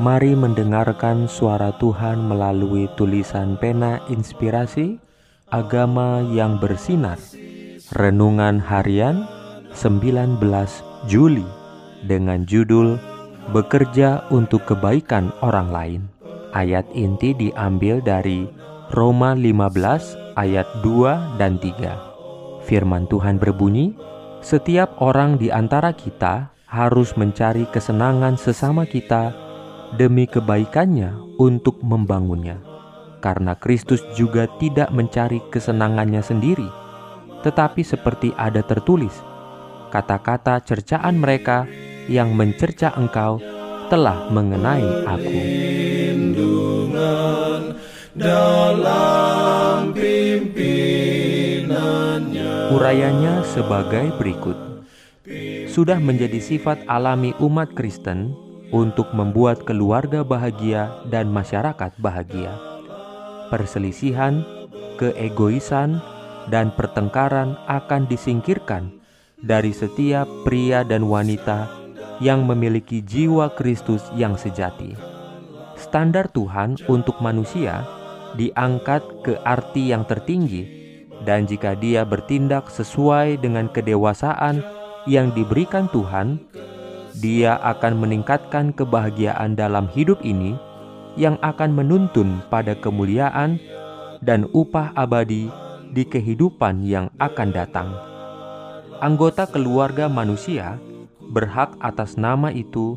Mari mendengarkan suara Tuhan melalui tulisan pena inspirasi Agama yang bersinar. Renungan harian 19 Juli Dengan judul Bekerja untuk kebaikan orang lain Ayat inti diambil dari Roma 15 ayat 2 dan 3 Firman Tuhan berbunyi Setiap orang di antara kita harus mencari kesenangan sesama kita demi kebaikannya untuk membangunnya. Karena Kristus juga tidak mencari kesenangannya sendiri, tetapi seperti ada tertulis, kata-kata cercaan mereka yang mencerca engkau telah mengenai aku. Urayanya sebagai berikut. Sudah menjadi sifat alami umat Kristen untuk membuat keluarga bahagia dan masyarakat bahagia. Perselisihan, keegoisan, dan pertengkaran akan disingkirkan dari setiap pria dan wanita yang memiliki jiwa Kristus yang sejati. Standar Tuhan untuk manusia diangkat ke arti yang tertinggi, dan jika dia bertindak sesuai dengan kedewasaan yang diberikan Tuhan, dia akan meningkatkan kebahagiaan dalam hidup ini yang akan menuntun pada kemuliaan dan upah abadi di kehidupan yang akan datang. Anggota keluarga manusia berhak atas nama itu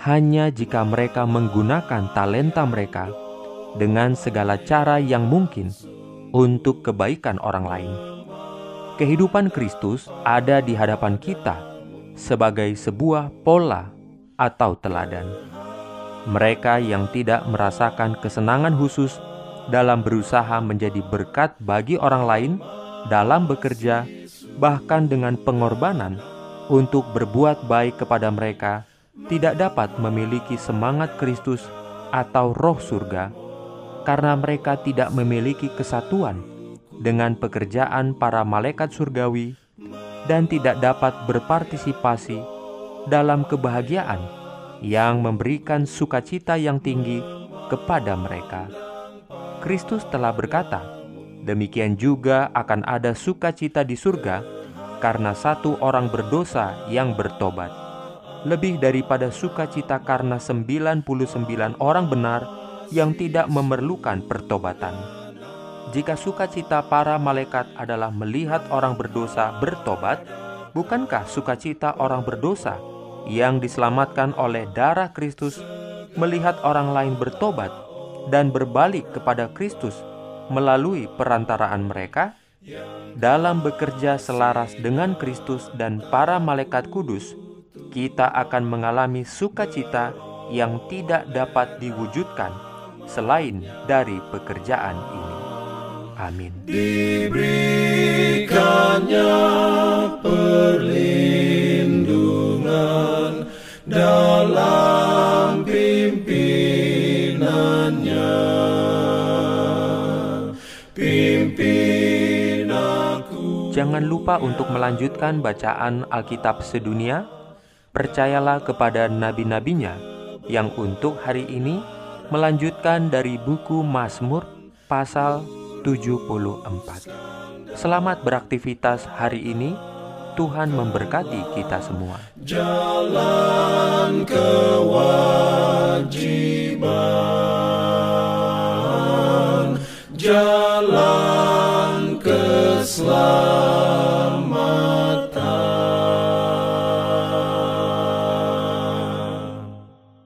hanya jika mereka menggunakan talenta mereka dengan segala cara yang mungkin untuk kebaikan orang lain. Kehidupan Kristus ada di hadapan kita sebagai sebuah pola atau teladan. Mereka yang tidak merasakan kesenangan khusus dalam berusaha menjadi berkat bagi orang lain dalam bekerja, bahkan dengan pengorbanan untuk berbuat baik kepada mereka, tidak dapat memiliki semangat Kristus atau roh surga karena mereka tidak memiliki kesatuan dengan pekerjaan para malaikat surgawi dan tidak dapat berpartisipasi dalam kebahagiaan yang memberikan sukacita yang tinggi kepada mereka. Kristus telah berkata, demikian juga akan ada sukacita di surga karena satu orang berdosa yang bertobat. Lebih daripada sukacita karena 99 orang benar yang tidak memerlukan pertobatan jika sukacita para malaikat adalah melihat orang berdosa bertobat, bukankah sukacita orang berdosa yang diselamatkan oleh darah Kristus melihat orang lain bertobat dan berbalik kepada Kristus melalui perantaraan mereka? Dalam bekerja selaras dengan Kristus dan para malaikat kudus, kita akan mengalami sukacita yang tidak dapat diwujudkan selain dari pekerjaan ini. Amin. Diberikannya perlindungan dalam pimpinannya. Pimpin aku. Jangan lupa untuk melanjutkan bacaan Alkitab sedunia. Percayalah kepada nabi-nabinya yang untuk hari ini melanjutkan dari buku Mazmur pasal 74. Selamat beraktivitas hari ini. Tuhan memberkati kita semua. Jalan kewajiban, jalan keselamatan.